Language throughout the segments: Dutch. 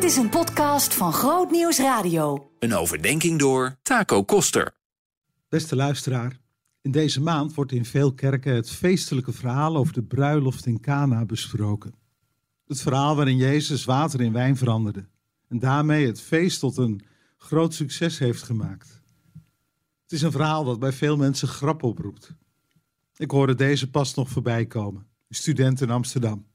Dit is een podcast van Groot Nieuws Radio. Een overdenking door Taco Koster. Beste luisteraar, in deze maand wordt in veel kerken het feestelijke verhaal over de bruiloft in Cana besproken. Het verhaal waarin Jezus water in wijn veranderde en daarmee het feest tot een groot succes heeft gemaakt. Het is een verhaal dat bij veel mensen grap oproept. Ik hoorde deze pas nog voorbij komen, een student in Amsterdam.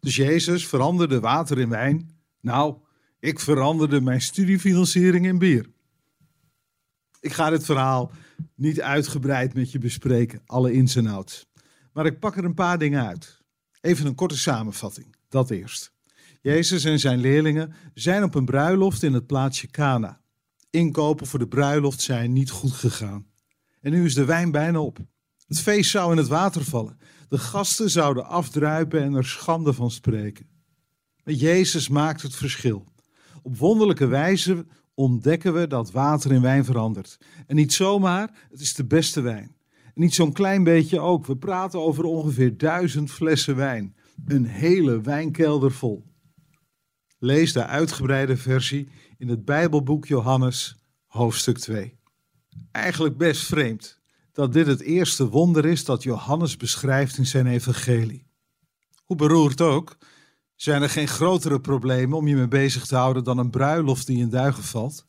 Dus Jezus veranderde water in wijn. Nou, ik veranderde mijn studiefinanciering in bier. Ik ga dit verhaal niet uitgebreid met je bespreken, alle ins en outs. Maar ik pak er een paar dingen uit. Even een korte samenvatting, dat eerst. Jezus en zijn leerlingen zijn op een bruiloft in het plaatsje Cana. Inkopen voor de bruiloft zijn niet goed gegaan. En nu is de wijn bijna op. Het feest zou in het water vallen. De gasten zouden afdruipen en er schande van spreken. Jezus maakt het verschil. Op wonderlijke wijze ontdekken we dat water in wijn verandert. En niet zomaar, het is de beste wijn. En niet zo'n klein beetje ook. We praten over ongeveer duizend flessen wijn. Een hele wijnkelder vol. Lees de uitgebreide versie in het Bijbelboek Johannes, hoofdstuk 2. Eigenlijk best vreemd dat dit het eerste wonder is dat Johannes beschrijft in zijn evangelie. Hoe beroerd ook, zijn er geen grotere problemen om je mee bezig te houden dan een bruiloft die in duigen valt?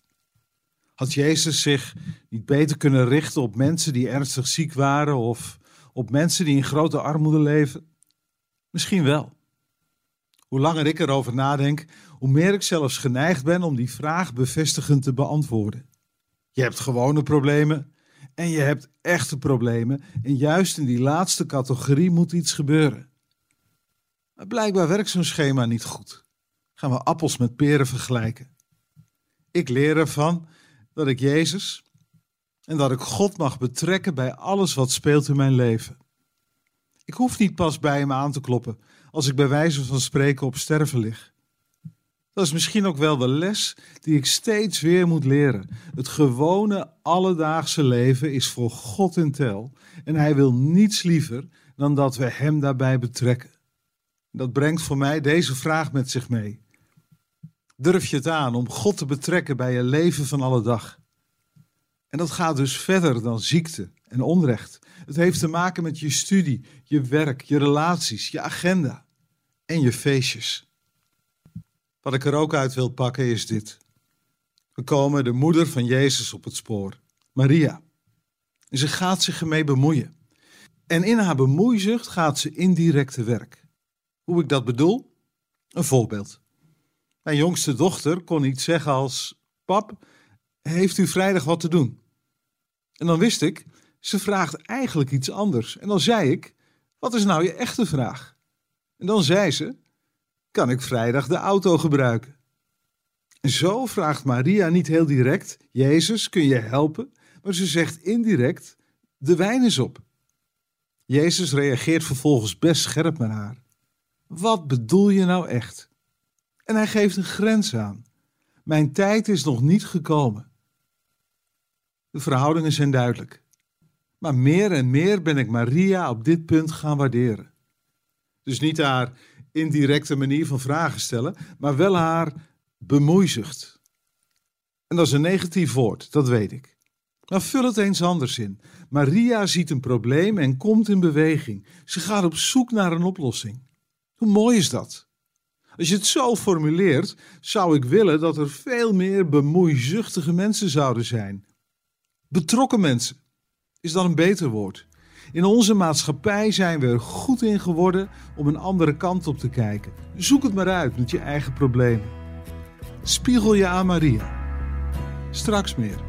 Had Jezus zich niet beter kunnen richten op mensen die ernstig ziek waren of op mensen die in grote armoede leven? Misschien wel. Hoe langer ik erover nadenk, hoe meer ik zelfs geneigd ben om die vraag bevestigend te beantwoorden. Je hebt gewone problemen en je hebt echte problemen en juist in die laatste categorie moet iets gebeuren. Blijkbaar werkt zo'n schema niet goed. Gaan we appels met peren vergelijken. Ik leer ervan dat ik Jezus en dat ik God mag betrekken bij alles wat speelt in mijn leven. Ik hoef niet pas bij hem aan te kloppen als ik bij wijze van spreken op sterven lig. Dat is misschien ook wel de les die ik steeds weer moet leren. Het gewone alledaagse leven is voor God in tel en hij wil niets liever dan dat we hem daarbij betrekken. Dat brengt voor mij deze vraag met zich mee. Durf je het aan om God te betrekken bij je leven van alle dag? En dat gaat dus verder dan ziekte en onrecht. Het heeft te maken met je studie, je werk, je relaties, je agenda en je feestjes. Wat ik er ook uit wil pakken is dit. We komen de moeder van Jezus op het spoor, Maria. En ze gaat zich ermee bemoeien. En in haar bemoeizucht gaat ze indirect te werk. Hoe ik dat bedoel? Een voorbeeld. Mijn jongste dochter kon iets zeggen als: Pap, heeft u vrijdag wat te doen? En dan wist ik, ze vraagt eigenlijk iets anders. En dan zei ik: Wat is nou je echte vraag? En dan zei ze: Kan ik vrijdag de auto gebruiken? En zo vraagt Maria niet heel direct: Jezus, kun je helpen? Maar ze zegt indirect: De wijn is op. Jezus reageert vervolgens best scherp met haar. Wat bedoel je nou echt? En hij geeft een grens aan. Mijn tijd is nog niet gekomen. De verhoudingen zijn duidelijk. Maar meer en meer ben ik Maria op dit punt gaan waarderen. Dus niet haar indirecte manier van vragen stellen, maar wel haar bemoeizucht. En dat is een negatief woord, dat weet ik. Maar vul het eens anders in. Maria ziet een probleem en komt in beweging. Ze gaat op zoek naar een oplossing. Hoe mooi is dat? Als je het zo formuleert, zou ik willen dat er veel meer bemoeizuchtige mensen zouden zijn. Betrokken mensen is dan een beter woord. In onze maatschappij zijn we er goed in geworden om een andere kant op te kijken. Zoek het maar uit met je eigen problemen. Spiegel je aan Maria. Straks meer.